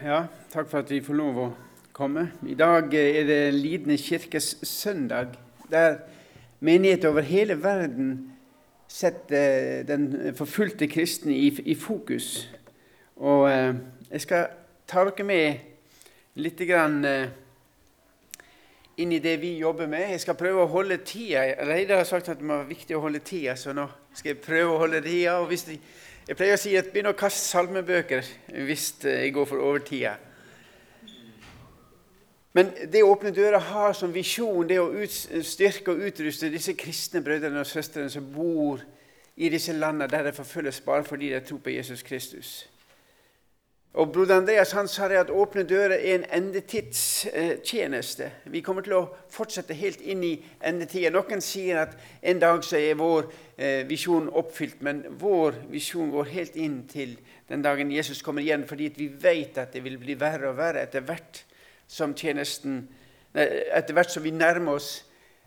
Ja, takk for at vi får lov å komme. I dag er det Lidende kirkes søndag, der menigheter over hele verden setter den forfulgte kristne i, i fokus. Og eh, jeg skal ta dere med litt grann, eh, inn i det vi jobber med. Jeg skal prøve å holde tida. Reidar har sagt at det var viktig å holde tida, så nå skal jeg prøve å holde tida. og hvis de jeg pleier å si at begynn å kaste salmebøker hvis jeg går for overtida. Men det Åpne dører har som visjon, det å styrke og utruste disse kristne brødrene og søstrene som bor i disse landene der det forfølges bare fordi de tror på Jesus Kristus. Og Broder Andreas han sa at Åpne dører er en endetidstjeneste. Vi kommer til å fortsette helt inn i endetida. Noen sier at en dag så er vår eh, visjon oppfylt, men vår visjon går helt inn til den dagen Jesus kommer igjen, fordi vi vet at det vil bli verre og verre etter hvert som etter hvert som vi nærmer oss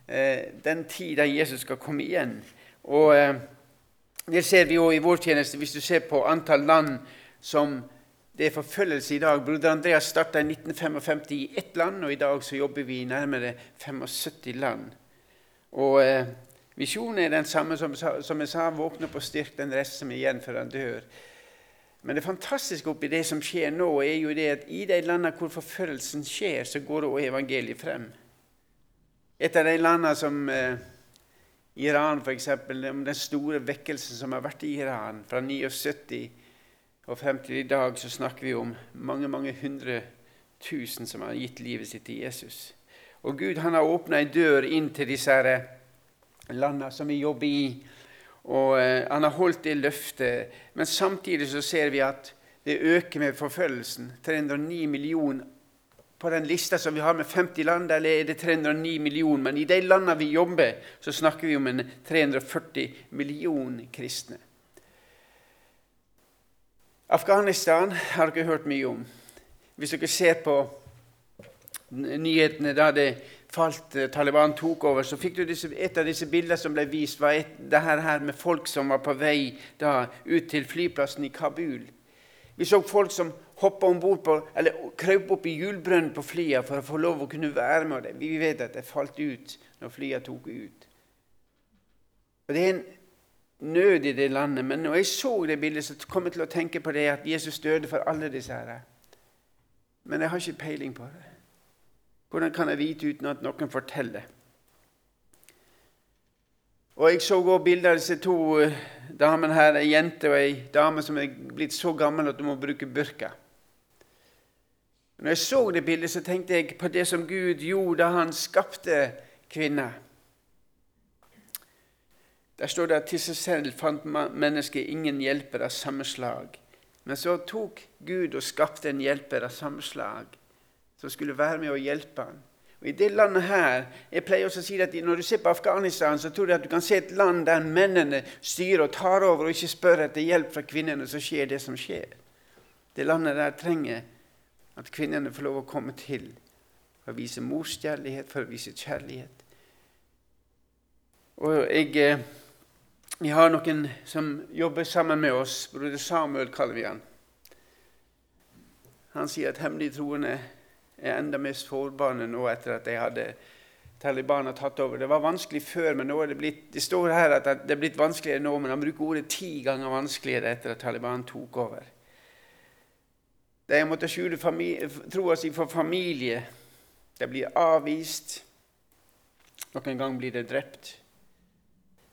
eh, den tid da Jesus skal komme igjen. Og eh, Det ser vi jo i vår tjeneste hvis du ser på antall land som det er forfølgelse i dag. Broder Andreas starta i 1955 i ett land, og i dag så jobber vi i nærmere 75 land. Og eh, Visjonen er den samme som, som jeg sa, våkne opp og styrke den rest som er igjen før han dør. Men det fantastiske oppi det som skjer nå, er jo det at i de landene hvor forfølgelsen skjer, så går også evangeliet frem. Et av de landene som eh, Iran, f.eks., den store vekkelsen som har vært i Iran fra 79 og frem til i dag så snakker vi om mange mange hundre tusen som har gitt livet sitt til Jesus. Og Gud han har åpna ei dør inn til disse landene som vi jobber i. Og eh, Han har holdt det løftet. Men samtidig så ser vi at det øker med forfølgelsen. 309 millioner på den lista som vi har med 50 land, eller er det 309 millioner. Men i de landene vi jobber, så snakker vi om en 340 millioner kristne. Afghanistan har dere hørt mye om. Hvis dere ser på nyhetene da det falt, eh, Taliban tok over, så fikk du disse, et av disse bildene som ble vist, var et, det her, her med folk som var på vei da, ut til flyplassen i Kabul. Vi så folk som hoppa om bord på, eller krøp opp i hjulbrønnen på flyet for å få lov å kunne være med Det. Vi vet at det falt ut når flyet tok ut. Og Det er en nød i det landet. Men når jeg så det bildet, så kom jeg til å tenke på det at Jesus døde for alle disse her. Men jeg har ikke peiling på det. Hvordan kan jeg vite uten at noen forteller? Og Jeg så også bilder av disse to eh, damene her, ei jente og ei dame som er blitt så gammel at hun må bruke burka. Når jeg så det bildet, så tenkte jeg på det som Gud gjorde da han skapte kvinner. Der står det at til seg selv fant mennesket ingen hjelper av samme slag. Men så tok Gud og skapte en hjelper av samme slag som skulle være med å hjelpe ham. Og I det landet her, jeg pleier også å si at Når du ser på Afghanistan, så tror jeg at du kan se et land der mennene styrer og tar over og ikke spør etter hjelp fra kvinnene, så skjer det som skjer. Det landet der trenger at kvinnene får lov å komme til for å vise morskjærlighet, for å vise kjærlighet. Og jeg... Vi har noen som jobber sammen med oss. Broder Samuel kaller vi han. Han sier at hemmelig troende er enda mer sårbare nå etter at de hadde Taliban har tatt over. Det var vanskelig før, men nå er det blitt det står her at det er blitt vanskeligere nå, men han bruker ordet ti ganger vanskeligere etter at Taliban tok over. De har måttet skjule troa si for familie. De blir avvist. Noen gang blir de drept.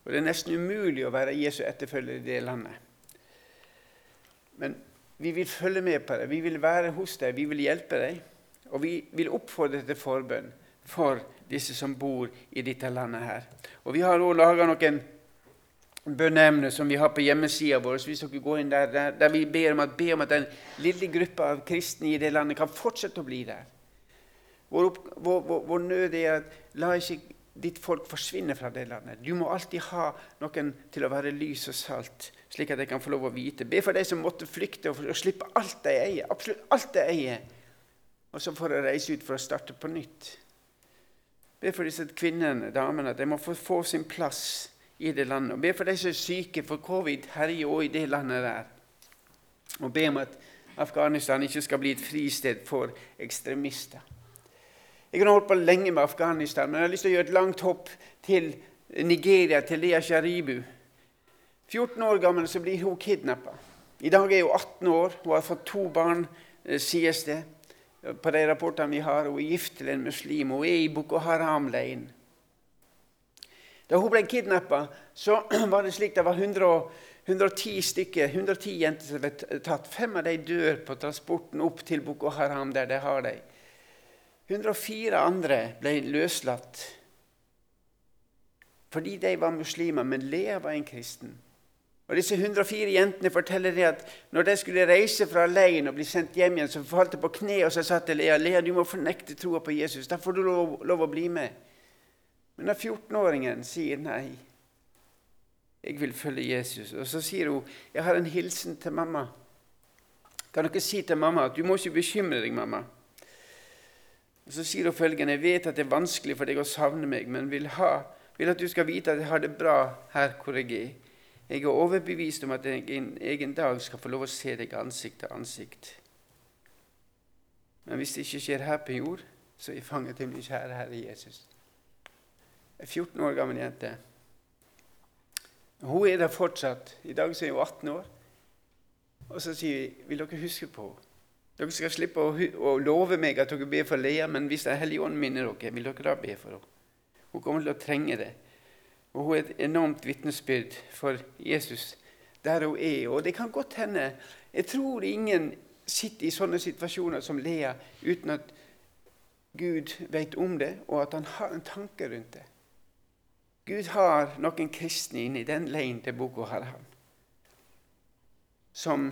Og Det er nesten umulig å være Jesu etterfølger i det landet. Men vi vil følge med på deg, Vi vil være hos deg, vi vil hjelpe deg. Og vi vil oppfordre til forbønn for disse som bor i dette landet. her. Og Vi har også laga noen bønneemner som vi har på hjemmesida vår. Hvis dere går inn der, der, der vi ber om, at, ber om at den lille gruppa av kristne i det landet kan fortsette å bli der. Vår, vår, vår, vår nød er at la ikke ditt folk forsvinner fra det landet. Du må alltid ha noen til å være lys og salt, slik at de kan få lov å vite. Be for de som måtte flykte og, og slippe alt de eier. Absolutt alt de eier. Og så får de reise ut for å starte på nytt. Be for disse kvinnene, damene, at de må få, få sin plass i det landet. Og be for de som er syke, for covid herjer òg i det landet der. Og be om at, Afghanistan ikke skal bli et fristed for ekstremister. Jeg kunne holdt på lenge med Afghanistan, men jeg har lyst til å gjøre et langt hopp til Nigeria, til Lea Sharibu. 14 år gammel så blir hun kidnappa. I dag er hun 18 år. Hun har fått to barn, eh, sies det. På de rapportene vi har. Hun er gift til en muslim. Hun er i Boko Haram-leiren. Da hun ble kidnappa, var det slik det var 100, 110 stykker, 110 jenter som ble tatt. Fem av dem dør på transporten opp til Boko Haram, der de har dem. 104 andre ble løslatt fordi de var muslimer, men Lea var en kristen. Og Disse 104 jentene forteller det at når de skulle reise fra leiren og bli sendt hjem igjen, så falt de på kne og så sa til Lea Lea, du må fornekte troa på Jesus. Da får du lov, lov å bli med. Men da 14-åringen sier nei, jeg vil følge Jesus, og så sier hun jeg har en hilsen til mamma. Kan dere si til mamma at du må ikke bekymre deg, mamma? Og Så sier hun følgende jeg vet at det er vanskelig for deg å savne meg, men vil, ha, vil at du skal vite at jeg har det bra her hvor jeg er. Jeg er overbevist om at jeg en egen dag skal få lov å se deg ansikt til ansikt. Men hvis det ikke skjer her på jord, så er jeg fanget til min kjære Herre Jesus. En 14 år gammel jente. Hun er der fortsatt. I dag er hun 18 år. Og så sier vi vil dere huske på Dere skal slippe å, å love meg at dere ber for Lea, men hvis Den hellige ånd minner dere, vil dere da be for henne? Hun kommer til å trenge det. Og hun er et enormt vitnesbyrd for Jesus der hun er. Og det kan godt hende Jeg tror ingen sitter i sånne situasjoner som Lea uten at Gud vet om det, og at han har en tanke rundt det. Gud har noen kristne inne i den leiren til Boko Haram som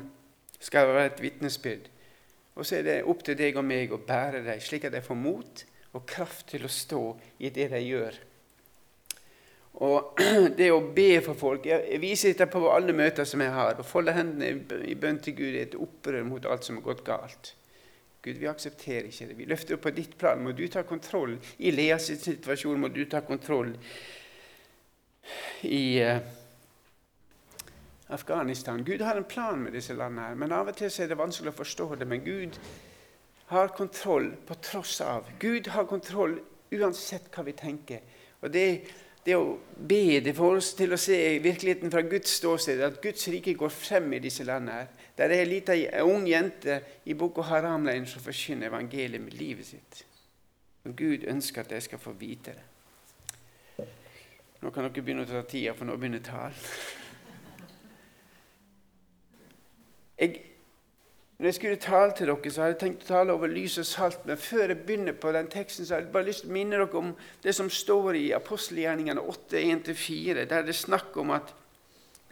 skal være et vitnesbyrd. Og så er det opp til deg og meg å bære dem, slik at de får mot og kraft til å stå i det de gjør og det å be for folk Jeg viser dette på alle møter som jeg har. Å folde hendene i bønn til Gud er et opprør mot alt som har gått galt. Gud, vi aksepterer ikke det. Vi løfter opp på ditt plan. Må du ta kontroll. I Leas situasjon må du ta kontroll. I uh, Afghanistan Gud har en plan med disse landene, her, men av og til er det vanskelig å forstå det. Men Gud har kontroll på tross av. Gud har kontroll uansett hva vi tenker. Og det det å be det får oss til å se virkeligheten fra Guds ståsted, at Guds rike går frem i disse landene. her. Der er en liten ung jente i Boko Haram-leiren som forkynner evangeliet med livet sitt. Og Gud ønsker at jeg skal få vite det. Nå kan dere begynne å ta tida, for nå begynner talen. Jeg når jeg skulle tale til dere, så hadde jeg tenkt å tale over lys og salt. Men før jeg begynner på den teksten, så har jeg bare lyst til å minne dere om det som står i apostelgjerningene 8.1-4, der det er snakk om at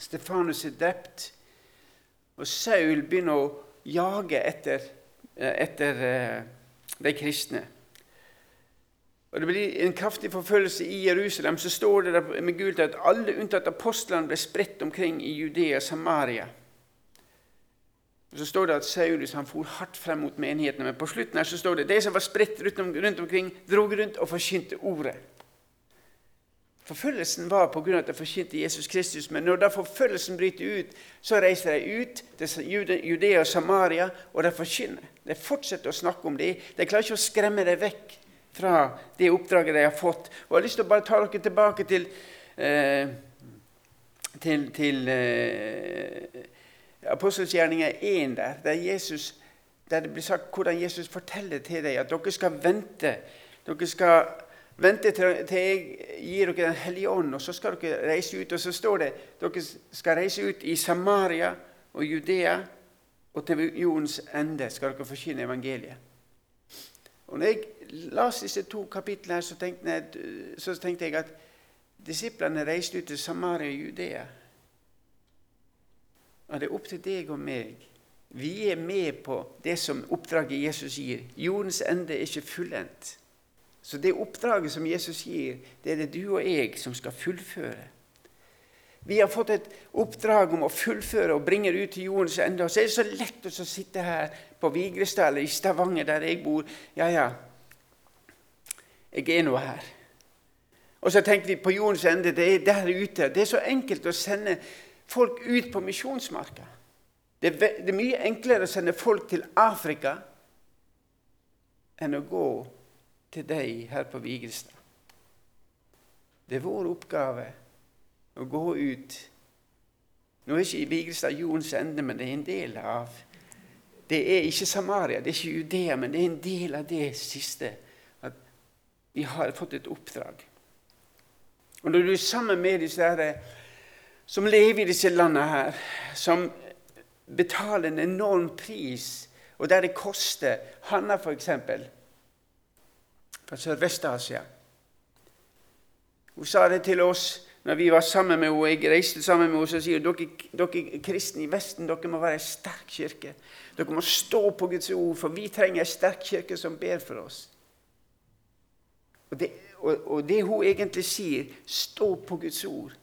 Stefanus er drept, og Saul begynner å jage etter, eh, etter eh, de kristne. Og Det blir en kraftig forfølgelse i Jerusalem. Så står det med gult at alle unntatt apostlene ble spredt omkring i Judea og Samaria. Og Så står det at Saulus han for hardt frem mot menighetene, men på slutten her så står det de som var spredt rundt, omkring, drog rundt og forkynte ordet. Forfølgelsen var pga. at de forkynte Jesus Kristus, men når da forfølgelsen bryter ut, så reiser de ut til Judea og Samaria, og de forkynner. De fortsetter å snakke om det. De klarer ikke å skremme dem vekk fra det oppdraget de har fått. Og Jeg har lyst til å bare ta dere tilbake til, eh, til, til eh, Apostelgjerninga 1 der, der, Jesus, der det blir sagt hvordan Jesus forteller til deg at dere skal vente. Dere skal vente til, jeg gir dere Den hellige ånd, og så skal dere reise ut. Og så står det dere skal reise ut i Samaria og Judea, og til jordens ende skal dere forkynne evangeliet. Og når jeg las disse to kapitlene, så tenkte jeg, så tenkte jeg at disiplene reiste ut til Samaria og Judea. Og det er opp til deg og meg. Vi er med på det som oppdraget Jesus gir. Jordens ende er ikke fullendt. Så det oppdraget som Jesus gir, det er det du og jeg som skal fullføre. Vi har fått et oppdrag om å fullføre og bringe det ut til jordens ende. Og så er det så lett å sitte her på Vigrestad eller i Stavanger, der jeg bor. Ja, ja, jeg er nå her. Og så tenker vi på jordens ende. Det er der ute. Det er så enkelt å sende folk ut på misjonsmarka. Det det er mye enklere å sende folk til Afrika enn å gå til deg her på Vigrestad. Det er vår oppgave å gå ut. Nå er ikke Vigrestad jordens ende, men det er en del av Det er ikke Samaria, det er ikke Judea, men det er en del av det siste. At vi har fått et oppdrag. Og når du er sammen med disse her, som lever i disse landene her, som betaler en enorm pris, og der det koster Hanna, f.eks., fra Sørvest-Asia Hun sa det til oss når vi var sammen med henne. Jeg reiste sammen med henne, så sier hun dere, dere kristne i Vesten dere må være en sterk kirke. Dere må stå på Guds ord, for vi trenger en sterk kirke som ber for oss. Og det, og, og det hun egentlig sier, stå på Guds ord.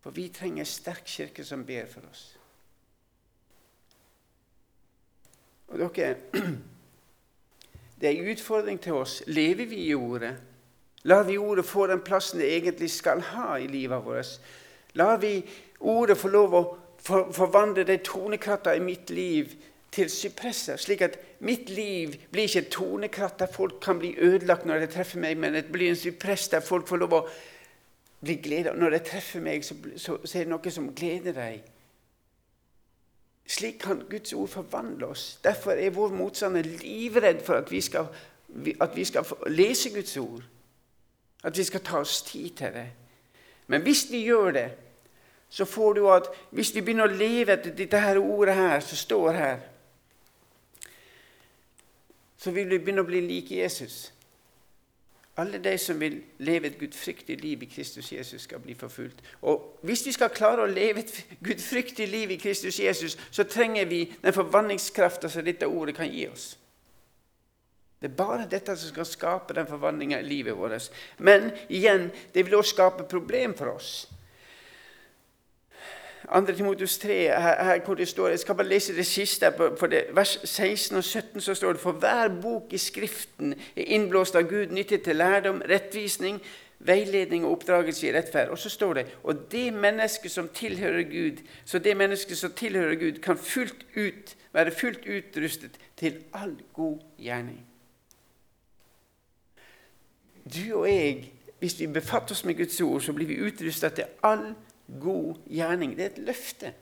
For vi trenger en sterk kirke som ber for oss. Og dere, Det er en utfordring til oss. Lever vi i Ordet? Lar vi Ordet få den plassen det egentlig skal ha i livet vårt? Lar vi Ordet få lov å forvandle de tonekrattene i mitt liv til sypresser, slik at mitt liv blir ikke et tonekratt der folk kan bli ødelagt når de treffer meg, men det blir en sypress der folk får lov å bli gleda. Når de treffer meg, så, så, så er det noe som gleder dem. Slik kan Guds ord forvandle oss. Derfor er vår motstander livredd for at vi skal, at vi skal lese Guds ord. At vi skal ta oss tid til det. Men hvis vi gjør det, så får du at hvis vi begynner å leve etter dette her ordet her som står her, så vil vi begynne å bli like Jesus. Alle de som vil leve et gudfryktig liv i Kristus Jesus, skal bli forfulgt. Og Hvis vi skal klare å leve et gudfryktig liv i Kristus Jesus, så trenger vi den forvandlingskrafta som dette ordet kan gi oss. Det er bare dette som skal skape den forvandlinga i livet vårt. Men igjen, det vil også skape problem for oss. 2. Timotus 3, her, her, hvor det står, Jeg skal bare lese det siste. På, det, vers 16 og 17 så står det For hver bok i Skriften er innblåst av Gud, nyttig til lærdom, rettvisning, veiledning og oppdragelse i rettferd. Og så står det Og det mennesket som tilhører Gud, så det mennesket som tilhører Gud, kan fullt ut, være fullt utrustet til all god gjerning. Du og jeg, hvis vi befatter oss med Guds ord, så blir vi utrustet til all gjerning god gjerning. Det er et løfte.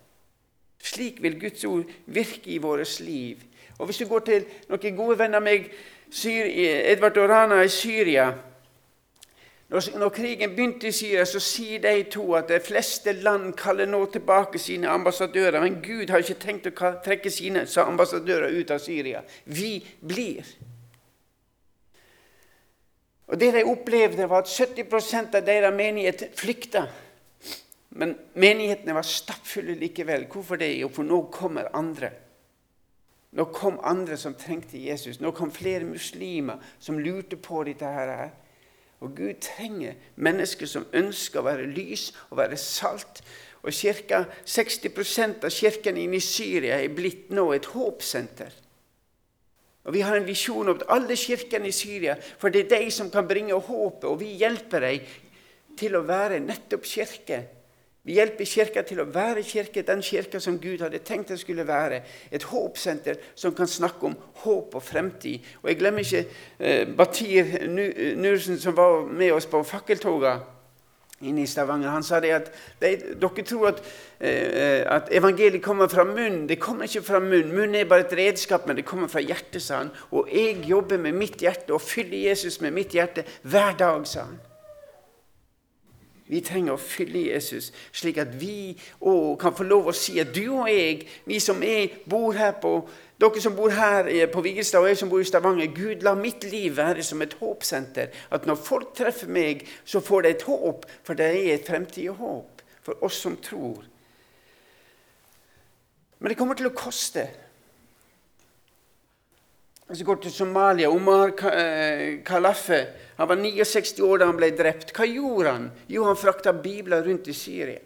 Slik vil Guds ord virke i vårt liv. Og Hvis du går til noen gode venner av meg, Edvard Orana i Syria når, krigen begynte i Syria, så sier de to at de fleste land kaller nå tilbake sine ambassadører. Men Gud har ikke tenkt å trekke sine ambassadører ut av Syria. Vi blir. Og Det de opplevde, var at 70% av deres menighet flykta. Men menighetene var stappfulle likevel. Hvorfor det? Jo, for nå kommer andre. Nå kom andre som trengte Jesus. Nå kom flere muslimer som lurte på dette. her. Og Gud trenger mennesker som ønsker å være lys og være salt. Og cirka 60% av kirken inne i Syria er blitt nå et håpsenter. Og Vi har en visjon om alle kirkene i Syria, for det er de som kan bringe håpet. Og vi hjelper dem til å være nettopp kirke vi hjelper Kirka til å være kirke, den kirka som Gud hadde tenkt det skulle være. Et håpsenter som kan snakke om håp og fremtid. Og Jeg glemmer ikke eh, Batir Nursen, som var med oss på fakkeltoga inne i Stavanger. Han sa det at de, dere tror at, eh, at, evangeliet kommer fra munnen. Det kommer ikke fra munnen. Munnen er bare et redskap, men det kommer fra hjertet, sa han. Og jeg jobber med mitt hjerte og fyller Jesus med mitt hjerte hver dag, sa han. Vi trenger å fylle Jesus, slik at vi òg kan få lov å si at du og jeg, vi som er, bor her på dere som bor her på Vigelstad, og jeg som bor i Stavanger, Gud, la mitt liv være som et håpsenter. At når folk treffer meg, så får de et håp, for det er et fremtidig håp for oss som tror. Men det kommer til å koste. Vi går til Somalia Omar eh, Kalafe han var 69 år da han ble drept. Hva gjorde han? Jo, han frakta bibler rundt i Syria.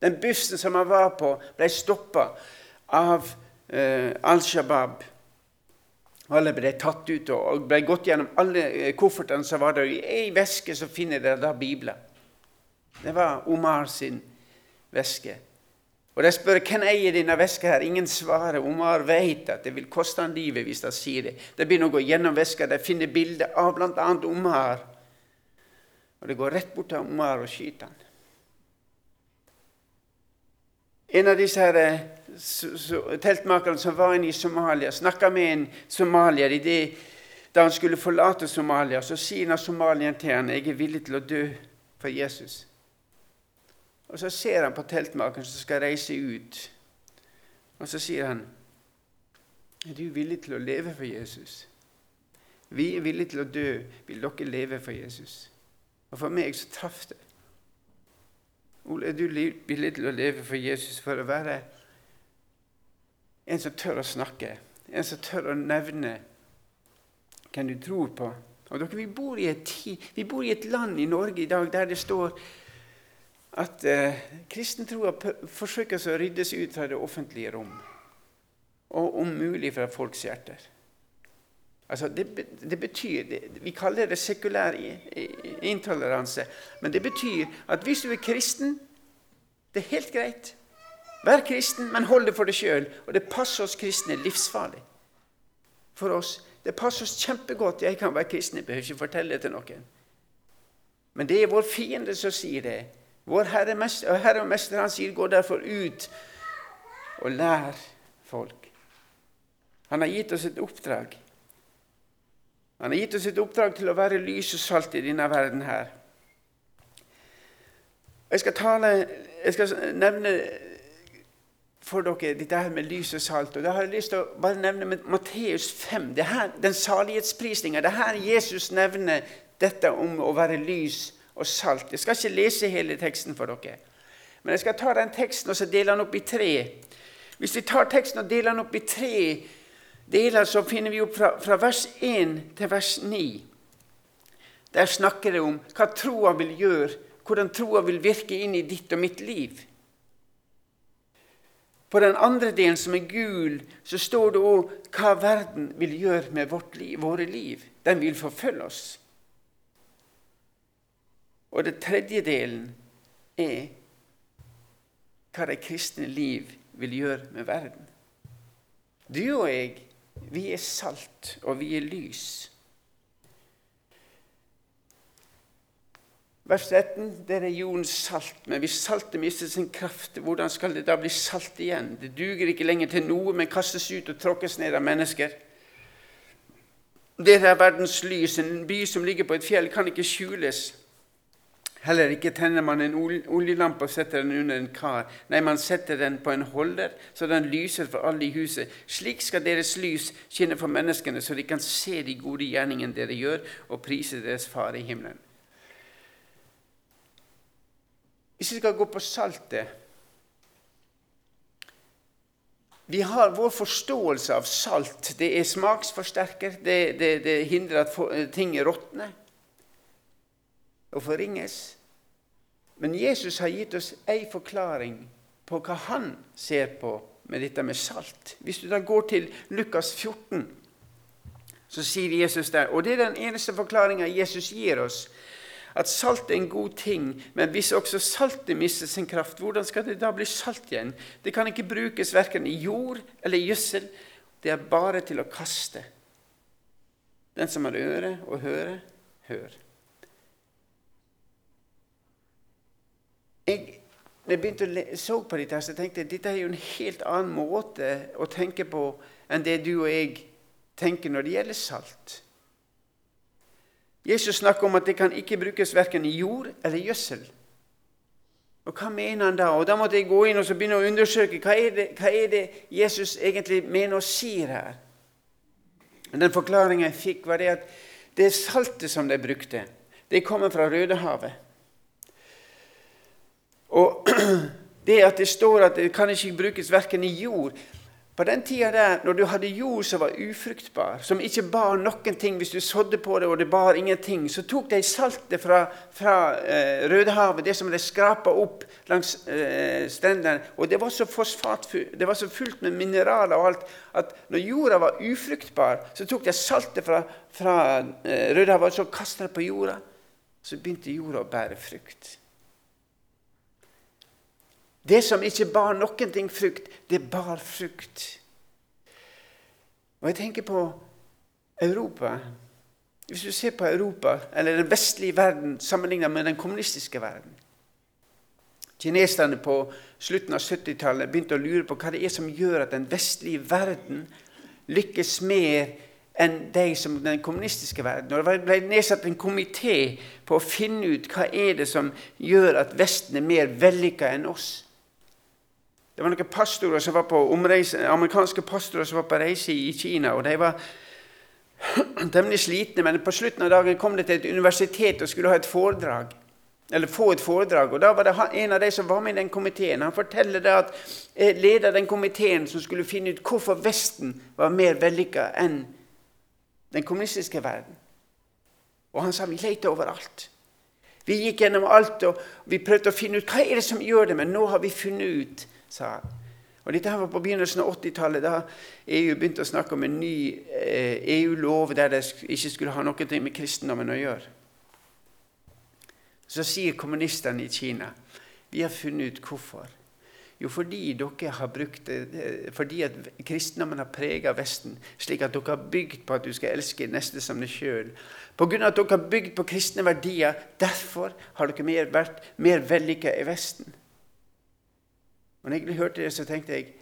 Den bussen som han var på, ble stoppa av eh, Al Shabaab. Alle ble tatt ut og ble gått gjennom alle eh, koffertene som var der. I ei veske så finner dere da bibler. Det var Omar sin veske. Og De spør hvem eier denne veska. her? Ingen svarer. Omar vet at det vil koste han livet hvis han sier det. De begynner å gå gjennom veska. De finner bilder av bl.a. Omar. Og det går rett bort til Omar og skyter han. En av disse her, eh, teltmakerne som var inne i Somalia, snakka med en somalier i det, da han skulle forlate Somalia. Så sier somalieren til han, 'Jeg er villig til å dø for Jesus'. Og så ser han på teltmakeren som skal reise ut, og så sier han Er du villig til å leve for Jesus? Vi er villige til å dø. Vil dere leve for Jesus? Og for meg så traff det. Ole, er du villig til å leve for Jesus for å være en som tør å snakke? En som tør å nevne hvem du tror på? Og dere, vi bor, tid, vi bor i et land i Norge i dag der det står at eh, kristentroa forsøker å rydde seg ut fra det offentlige rom, og om mulig fra folks hjerter. Altså, det, det betyr, det, Vi kaller det sekulær intoleranse. Men det betyr at hvis du er kristen Det er helt greit. Vær kristen, men hold det for deg sjøl. Og det passer oss kristne livsfarlig. For oss. Det passer oss kjempegodt. Jeg kan være kristen, jeg behøver ikke fortelle det til noen. Men det er vår fiende som sier det. Vår Herre, Herre og Mester han sier, 'Gå derfor ut og lær folk'. Han har gitt oss et oppdrag. Han har gitt oss et oppdrag til å være lys og salt i denne verden her. Jeg skal, tale, jeg skal nevne for dere dette her med lys og salt. og Da har jeg lyst til å bare nevne Matteus 5, det her, den salighetsprisninga. Det er her Jesus nevner dette om å være lys og salt og salt. Jeg skal ikke lese hele teksten for dere, men jeg skal ta den teksten og så dele den opp i tre. Hvis vi tar teksten og deler den opp i tre deler, så finner vi opp fra, fra vers 1 til vers 9. Der snakker det om hva troa vil gjøre, hvordan troa vil virke inn i ditt og mitt liv. På den andre delen, som er gul, så står det òg hva verden vil gjøre med liv, våre liv. Den vil forfølge oss. Og den tredje delen er hva det kristne liv vil gjøre med verden. Du og jeg, vi er salt, og vi er lys. Vers 13 der er jordens salt, men hvis saltet mister sin kraft, hvordan skal det da bli salt igjen? Det duger ikke lenger til noe, men kastes ut og tråkkes ned av mennesker. Dere er verdens lys. En by som ligger på et fjell, kan ikke skjules. Heller ikke tenner man en oljelampe og setter den under en kar. Nei, man setter den på en holder, så den lyser for alle i huset. Slik skal deres lys skinne for menneskene, så de kan se de gode gjerningene dere gjør, og prise deres Far i himmelen. Hvis vi skal gå på saltet vi har Vår forståelse av salt det er smaksforsterker, det, det, det hindrer at ting råtner og forringes. Men Jesus har gitt oss ei forklaring på hva han ser på med dette med salt. Hvis du da går til Lukas 14, så sier Jesus der Og det er den eneste forklaringa Jesus gir oss. At salt er en god ting, men hvis også saltet mister sin kraft, hvordan skal det da bli salt igjen? Det kan ikke brukes verken i jord eller gjødsel. Det er bare til å kaste. Den som har øre og høre, hør. Jeg, når jeg begynte å så på dette, så tenkte at dette er jo en helt annen måte å tenke på enn det du og jeg tenker når det gjelder salt. Jesus snakker om at det kan ikke brukes verken i jord eller gjødsel. Og Hva mener han da? Og Da måtte jeg gå inn og begynne å undersøke hva er, det, hva er det Jesus egentlig mener og sier her. Den forklaringa jeg fikk, var det at det saltet som de brukte, det kommer fra Rødehavet. Og det at det står at det kan ikke brukes verken i jord På den tida der, når du hadde jord som var ufruktbar, som ikke bar noen ting Hvis du sådde på det, og det bar ingenting, så tok de saltet fra, fra eh, Rødehavet, det som de skrapa opp langs eh, strendene Og det var så fosfatfullt, det var så fullt med mineraler og alt, at når jorda var ufruktbar, så tok de saltet fra, fra eh, Rødehavet og så kasta det på jorda. Så begynte jorda å bære frukt. Det som ikke bar noen ting frukt, det bar frukt. Og jeg tenker på Europa. Hvis du ser på Europa, eller den vestlige verden sammenlignet med den kommunistiske verden Kineserne på slutten av 70-tallet begynte å lure på hva det er som gjør at den vestlige verden lykkes mer enn de som den kommunistiske verden. Og Det ble nedsatt en komité på å finne ut hva er det som gjør at Vesten er mer vellykka enn oss. Det var noen pastorer som var på omreise, amerikanske pastorer som var på reise i Kina. og de var temmelig slitne, men på slutten av dagen kom de til et universitet og skulle ha et foredrag eller få et foredrag. og Da var det en av de som var med i den komiteen. Han forteller det at eh, leder den komiteen som skulle finne ut hvorfor Vesten var mer vellykka enn den kommunistiske verden. Og han sa vi lette overalt. Vi gikk gjennom alt og vi prøvde å finne ut hva er det som gjør det, men nå har vi funnet ut, sa han. Og Dette var på begynnelsen av 80-tallet, da EU begynte å snakke om en ny eh, EU-lov der det ikke skulle ha noe med kristendommen å gjøre. Så sier kommunistene i Kina vi har funnet ut hvorfor. Jo, fordi dere har brukt fordi at kristendommen har preget Vesten, slik at dere har bygd på at du skal elske neste som deg sjøl. Pga. at dere har bygd på kristne verdier, derfor har dere mer, vært mer vellykka i Vesten. Og når jeg hørte det, så tenkte jeg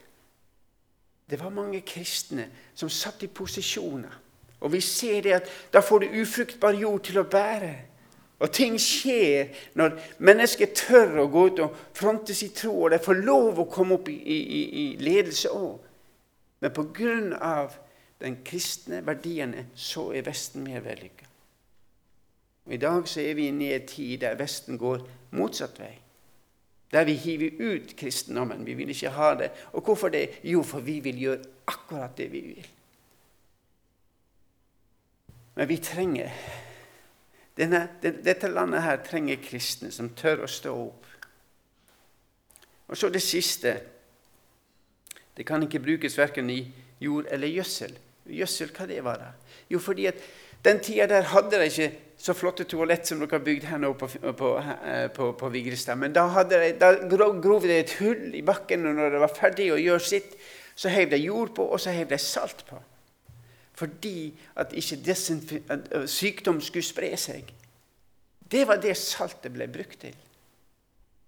det var mange kristne som satt i posisjoner. Og vi ser det at da får du ufruktbar jord til å bære. Og ting skjer når mennesker tør å gå ut og fronte sin tro, og de får lov å komme opp i, i, i ledelse òg. Men pga. den kristne verdiene så er Vesten mer vellykka. I dag så er vi inne i en tid der Vesten går motsatt vei. Der vi hiver ut kristendommen. Vi vil ikke ha det. Og hvorfor det? Jo, for vi vil gjøre akkurat det vi vil. Men vi trenger denne, dette landet her trenger kristne som tør å stå opp. Og så det siste. Det kan ikke brukes verken i jord eller gjødsel. Gjødsel, hva det var da? Jo, fordi at den tida der hadde de ikke så flotte toalett som dere har bygd her nå på, på, på, på Vigrestad. Men da, de, da grov de et hull i bakken, og når det var ferdig å gjøre sitt, så heiv de jord på, og så heiv de salt på fordi at ikke sykdom skulle spre seg. Det var det saltet ble brukt til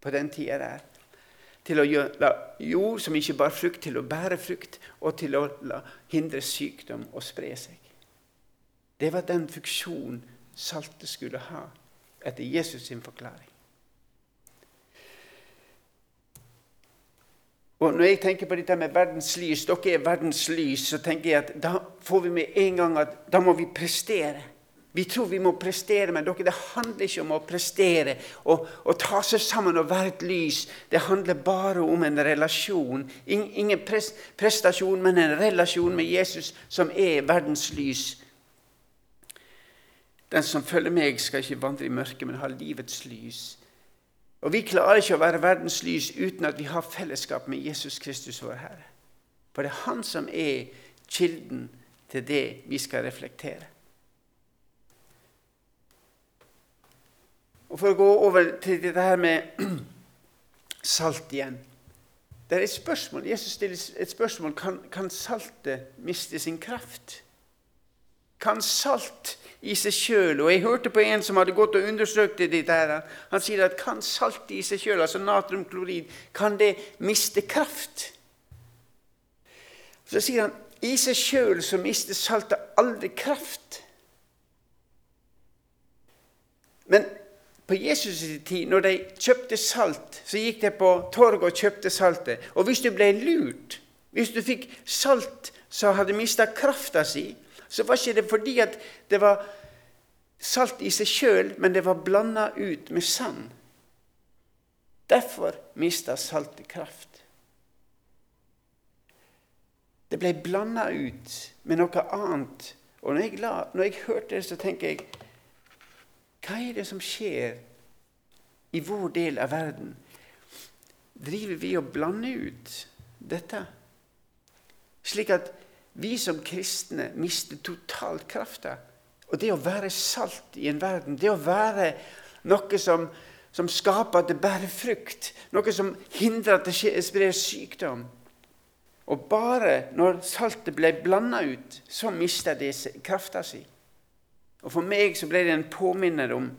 på den tida der. Til å gjøre jord som ikke bar frukt, til å bære frukt, og til å hindre sykdom å spre seg. Det var den funksjonen saltet skulle ha, etter Jesus sin forklaring. Og Når jeg tenker på dette med verdens lys, dere er verdens lys, så tenker jeg at da får vi med en gang at da må vi prestere. Vi tror vi må prestere, men dere, det handler ikke om å prestere og, og ta seg sammen og være et lys. Det handler bare om en relasjon. Ingen prestasjon, men en relasjon med Jesus, som er verdens lys. Den som følger meg, skal ikke vandre i mørket, men ha livets lys. Og Vi klarer ikke å være verdens lys uten at vi har fellesskap med Jesus Kristus, vår Herre. For det er Han som er kilden til det vi skal reflektere. Og For å gå over til dette her med salt igjen. Det er et spørsmål. Jesus stiller et spørsmål. Kan, kan saltet miste sin kraft? Kan salt i seg sjøl. Og jeg hørte på en som hadde gått og undersøkt det der. Han sier at kan salt i seg sjøl, altså natriumklorid, kan det miste kraft? Så sier han i seg sjøl så mister saltet aldri kraft. Men på Jesus' tid, når de kjøpte salt, så gikk de på torget og kjøpte saltet. Og hvis du ble lurt, hvis du fikk salt som hadde mista krafta si, så var ikke det fordi at det var salt i seg sjøl, men det var blanda ut med sand. Derfor mista saltet kraft. Det ble blanda ut med noe annet. Og når jeg, la, når jeg hørte det, så tenker jeg Hva er det som skjer i vår del av verden? Driver vi og blander ut dette? Slik at vi som kristne mister totalt krafta. Og det å være salt i en verden, det å være noe som som skaper at det bærer frukt. Noe som hindrer at det sprer sykdom. Og bare når saltet ble blanda ut, så mista det krafta si. Og For meg så ble det en påminner om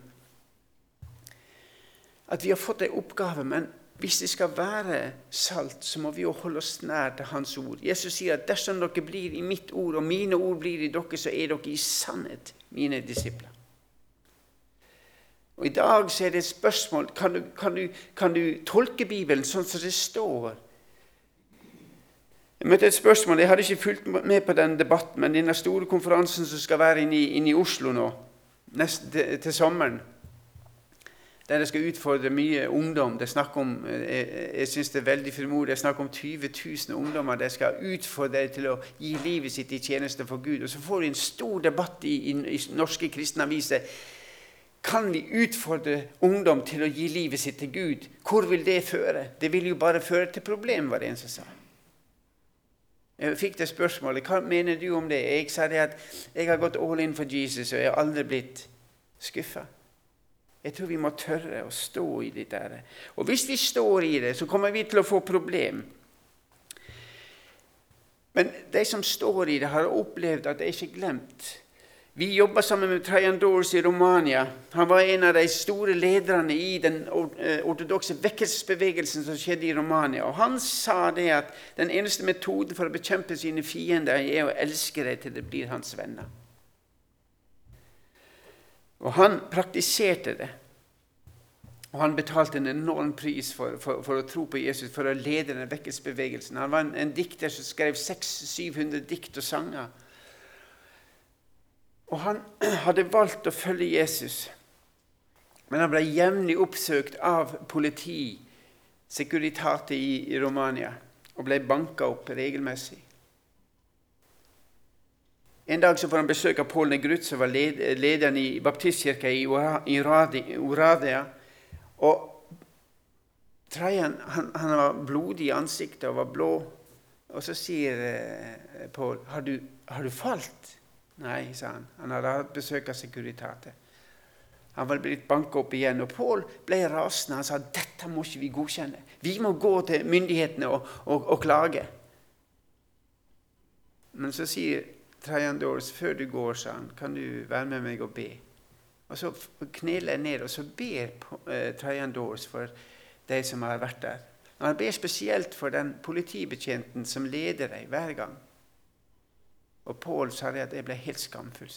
at vi har fått en oppgave. Men hvis det skal være salt, så må vi jo holde oss nær til Hans ord. Jesus sier at dersom dere blir i mitt ord, og mine ord blir i dere, så er dere i sannhet mine disipler. Og I dag så er det et spørsmål kan du, kan du, kan du tolke Bibelen sånn som det står. Jeg møtte et spørsmål, jeg hadde ikke fulgt med på den debatten, men denne store konferansen som skal være inne i, Oslo nå, nest, til, til sommeren der jeg skal utfordre mye ungdom. Det er om, Jeg, jeg synes det er veldig frimodig. Det er snakk om 20 000 ungdommer der skal utfordre til å gi livet sitt i tjeneste for Gud. Og så får vi en stor debatt i, i, i norske kristne aviser. Kan vi utfordre ungdom til å gi livet sitt til Gud? Hvor vil det føre? Det vil jo bare føre til problem, var det en som sa. Jeg fikk det spørsmålet. Hva mener du om det? Jeg sa det at jeg har gått all in for Jesus, og jeg har aldri blitt skuffa. Jeg tror vi må tørre å stå i det der. Og hvis vi står i det, så kommer vi til å få problem. Men de som står i det, har opplevd at det er ikke glemt. Vi jobba sammen med Trajan Dors i Romania. Han var en av de store lederne i den eh, ortodokse vekkelsesbevegelsen som skjedde i Romania. Og Han sa det at den eneste metoden for å bekjempe sine fiender er å elske dem til det blir hans venner. Og han praktiserte det. Og han betalte en enorm pris for, for, for, å tro på Jesus, for å lede den vekkelsesbevegelsen. Han var en, en, dikter som skrev 600-700 dikt og sanger. Og han hadde valgt å følge Jesus. Men han ble jevnlig oppsøkt av politi, Securitate i, i Romania, og ble banka opp regelmessig. En dag så får han besøk av Pål Negrut, som var lederen i baptistkirka i Oradia. Og Trajan han, han, var blodig i ansiktet og var blå. Og så sier eh, Pål har, har, du falt?' Nei, sa han. Han hadde hatt besøk av Securitate. Han var blitt banka opp igjen. Og Pål ble rasende. Han sa dette må ikke vi godkjenne. Vi må gå til myndighetene og, og, og klage. Men så sier Trajan Dors, før du går, sa han, kan du være med meg og be? Og Så kneler jeg ned, og så ber eh, Trajan Dors for de som har vært der. Og han ber spesielt for den politibetjenten som leder dem hver gang. Og Pål sa det at jeg ble helt skamfull.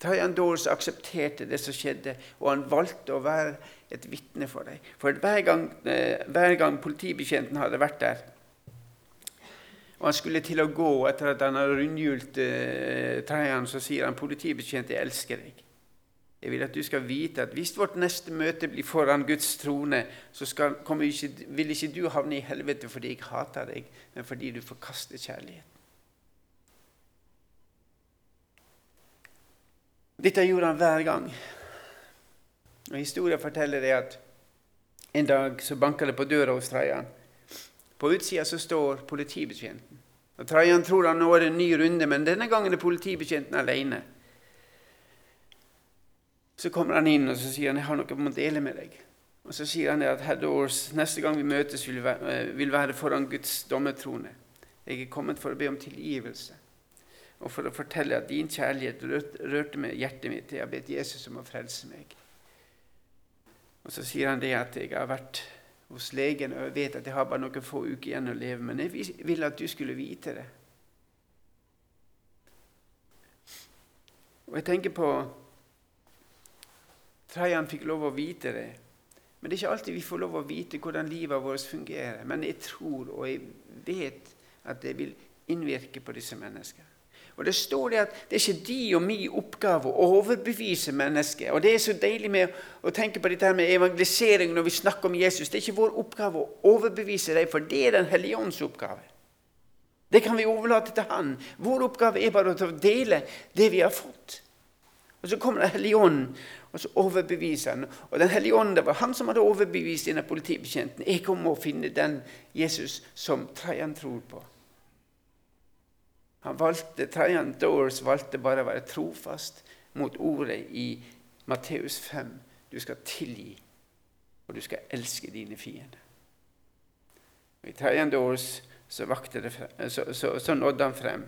Trajan Dors aksepterte det som skjedde, og han valgte å være et vitne for dem. For hver gang, eh, hver gang politibetjenten hadde vært der, og han skulle til å gå etter at han har rundhjult eh, trærne, så sier han politibetjent, jeg elsker deg. Jeg vil at du skal vite at hvis vårt neste møte blir foran Guds trone, så skal, ikke, vil ikke du havne i helvete fordi jeg hater deg, men fordi du forkaster kjærligheten. Dette gjorde han hver gang. Og Historien forteller det at en dag så banka det på døra hos Trajan. På utsida så står politibetjenten. Og Trajan tror han nå er en ny runde, men denne gangen er politibetjenten alene. Så kommer han inn og så sier han, 'Jeg har noe må dele med deg'. Og Så sier han at Heddors, neste gang vi møtes, vil være, eh, vil være foran Guds dommertrone. Jeg er kommet for å be om tilgivelse og for å fortelle at din kjærlighet rørte med hjertet mitt. Jeg har bedt Jesus om å frelse meg. Og Så sier han det at jeg har vært hos legen, og jeg vet at jeg har bare noen få uker igjen å leve, men jeg ville at du skulle vite det. Og jeg tenker på Trajan fikk lov å vite det. Men det er ikke alltid vi får lov å vite hvordan livet vårt fungerer. Men jeg tror og jeg vet at det vil innvirke på disse menneskene. Og Det står det at det er ikke de og min oppgave å overbevise mennesket. Og Det er så deilig med å tenke på dette med evangelisering når vi snakker om Jesus. Det er ikke vår oppgave å overbevise dem, for det er Den hellige ånds oppgave. Det kan vi overlate til Han. Vår oppgave er bare å dele det vi har fått. Og Så kommer Den hellige ånd, og så overbeviser han. Og Den hellige ånd, det var han som hadde overbevist denne politibetjenten. Jeg kommer å finne den Jesus som Trajan tror på. Han valgte, Trajan Doors valgte bare å være trofast mot ordet i Matteus 5. Du skal tilgi, og du skal elske dine fiender. I tredje Doors så, så, så, så nådde han frem.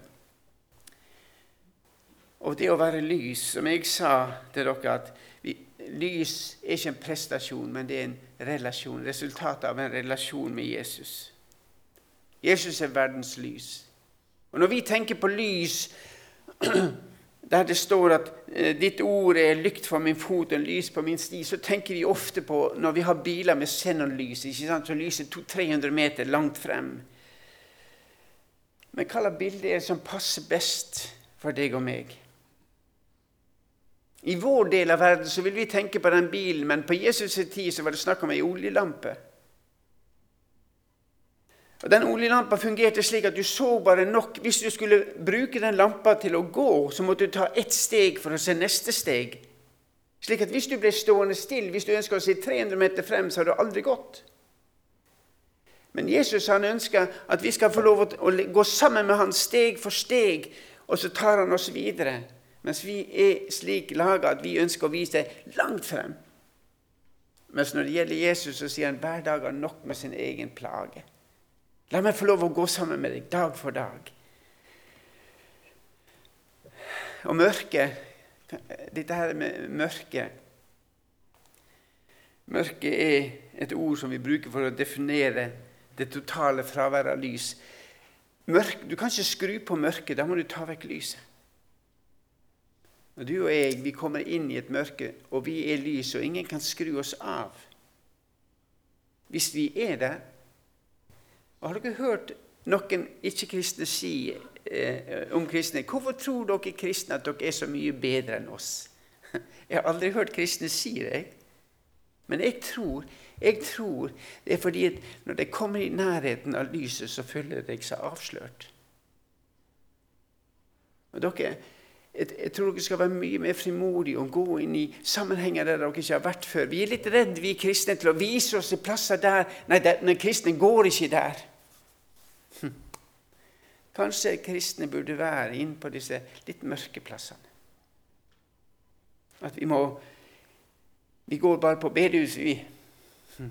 Og det å være lys, som jeg sa til dere at vi, Lys er ikke en prestasjon, men det er en relasjon. Resultatet av en relasjon med Jesus. Jesus er verdens lys. Og Når vi tenker på lys, der det står at eh, 'ditt ord er lykt for min fot og lys på min sti', så tenker vi ofte på når vi har biler med xenonlys, ikke sant? så lyser 300 meter langt frem. Men hva slags bilde er det som passer best for deg og meg? I vår del av verden så vil vi tenke på den bilen, men på Jesus' tid så var det snakk om ei oljelampe. Og Den oljelampa fungerte slik at du så bare nok. Hvis du skulle bruke den lampa til å gå, så måtte du ta ett steg for å se neste steg. Slik at hvis du ble stående stille, hvis du ønska å se 300 meter frem, så har du aldri gått. Men Jesus han ønsker at vi skal få lov å gå sammen med han steg for steg, og så tar han oss videre. Mens vi er slik laga at vi ønsker å vise langt frem. Mens når det gjelder Jesus, så sier han hver dag har nok med sin egen plage. La meg få lov å gå sammen med deg dag for dag. Og mørket Dette her med mørket Mørket er et ord som vi bruker for å definere det totale fraværet av lys. Mørk, du kan ikke skru på mørket, da må du ta vekk lyset. Og du og jeg vi kommer inn i et mørke, og vi er lys, og ingen kan skru oss av. Hvis vi er der og Har dere hørt noen ikke-kristne si eh, om kristne Hvorfor tror dere kristne at dere er så mye bedre enn oss? Jeg har aldri hørt kristne si det. Men jeg tror, jeg tror det er fordi at når de kommer i nærheten av lyset, så føler de seg avslørt. Og dere, jeg, tror dere skal være mye mer frimodige og gå inn i sammenhenger der dere ikke har vært før. Vi er litt redde, vi kristne, til å vise oss i plasser der Nei, den kristne går ikke der. Hm. Kanskje kristne burde være inne på disse litt mørke plassene. At vi må Vi går bare på bedehus, vi. Ja,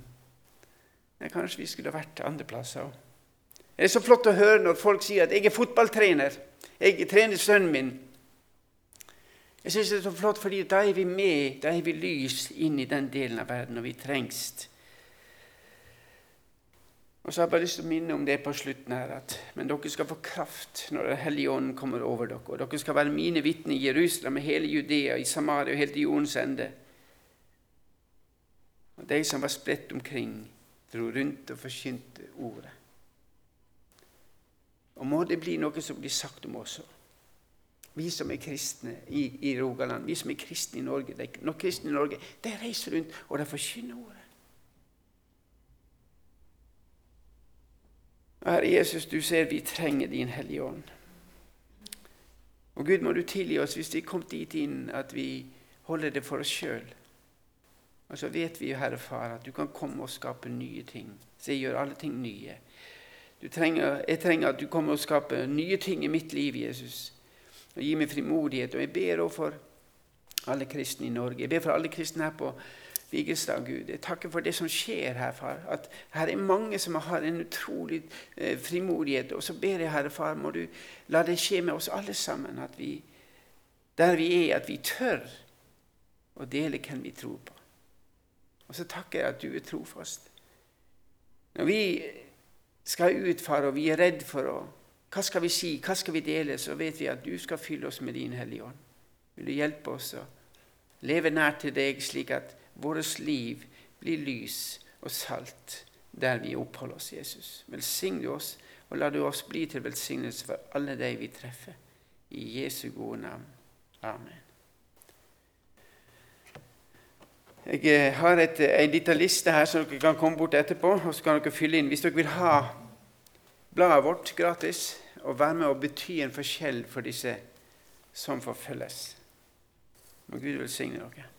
Nei, kanskje vi skulle vært andre plasser òg. Det er så flott å høre når folk sier at 'jeg er fotballtrener'. 'Jeg trener sønnen min'. Jeg syns det er så flott, fordi da er vi med, da er vi lys inn i den delen av verden, og vi trengs. Og så har jeg bare lyst til å minne om det på slutten her, at men dere skal få kraft når Den hellige ånd kommer over dere. Og dere skal være mine vitner i Jerusalem, i hele Judea, i Samaria og helt til jordens ende. Og de som var spredt omkring, dro rundt og forkynte ordet. Og må det bli noe som blir sagt om oss òg vi som er kristne i, i Rogaland, vi som er kristne i Norge de, Når kristne i Norge de reiser rundt og de forkynner ordet. Herre Jesus, du ser vi trenger Din Hellige Ånd. Og Gud, må du tilgi oss hvis vi kom dit inn at vi holder det for oss sjøl. Og så vet vi, Herre Far, at du kan komme og skape nye ting. Så jeg gjør alle ting nye. Trenger, jeg trenger at du kommer og skaper nye ting i mitt liv, Jesus og gi meg frimodighet. Og jeg ber også for alle kristne i Norge. Jeg ber for alle kristne her på Vigrestad, Gud. Jeg takker for det som skjer her, far. At her er mange som har en utrolig eh, frimodighet. Og så ber jeg, Herre Far, må du la det skje med oss alle sammen. At vi, der vi er, at vi tør å dele hvem vi tror på. Og så takker jeg at du er trofast. Når vi skal ut, far, og vi er redd for å hva skal vi si, hva skal vi dele? Så vet vi at du skal fylle oss med din Hellige Ånd. Vil du hjelpe oss å leve nær til deg, slik at vårt liv blir lys og salt der vi oppholder oss, Jesus. Velsign oss, og la du oss bli til velsignelse for alle de vi treffer. I Jesu gode navn. Amen. Jeg eh, har et, en liten liste her som dere kan komme bort etterpå, og så kan dere fylle inn. Hvis dere vil ha bladet vårt gratis og være med å bety en forskjell for disse som forfølges. Må Gud velsigne dere.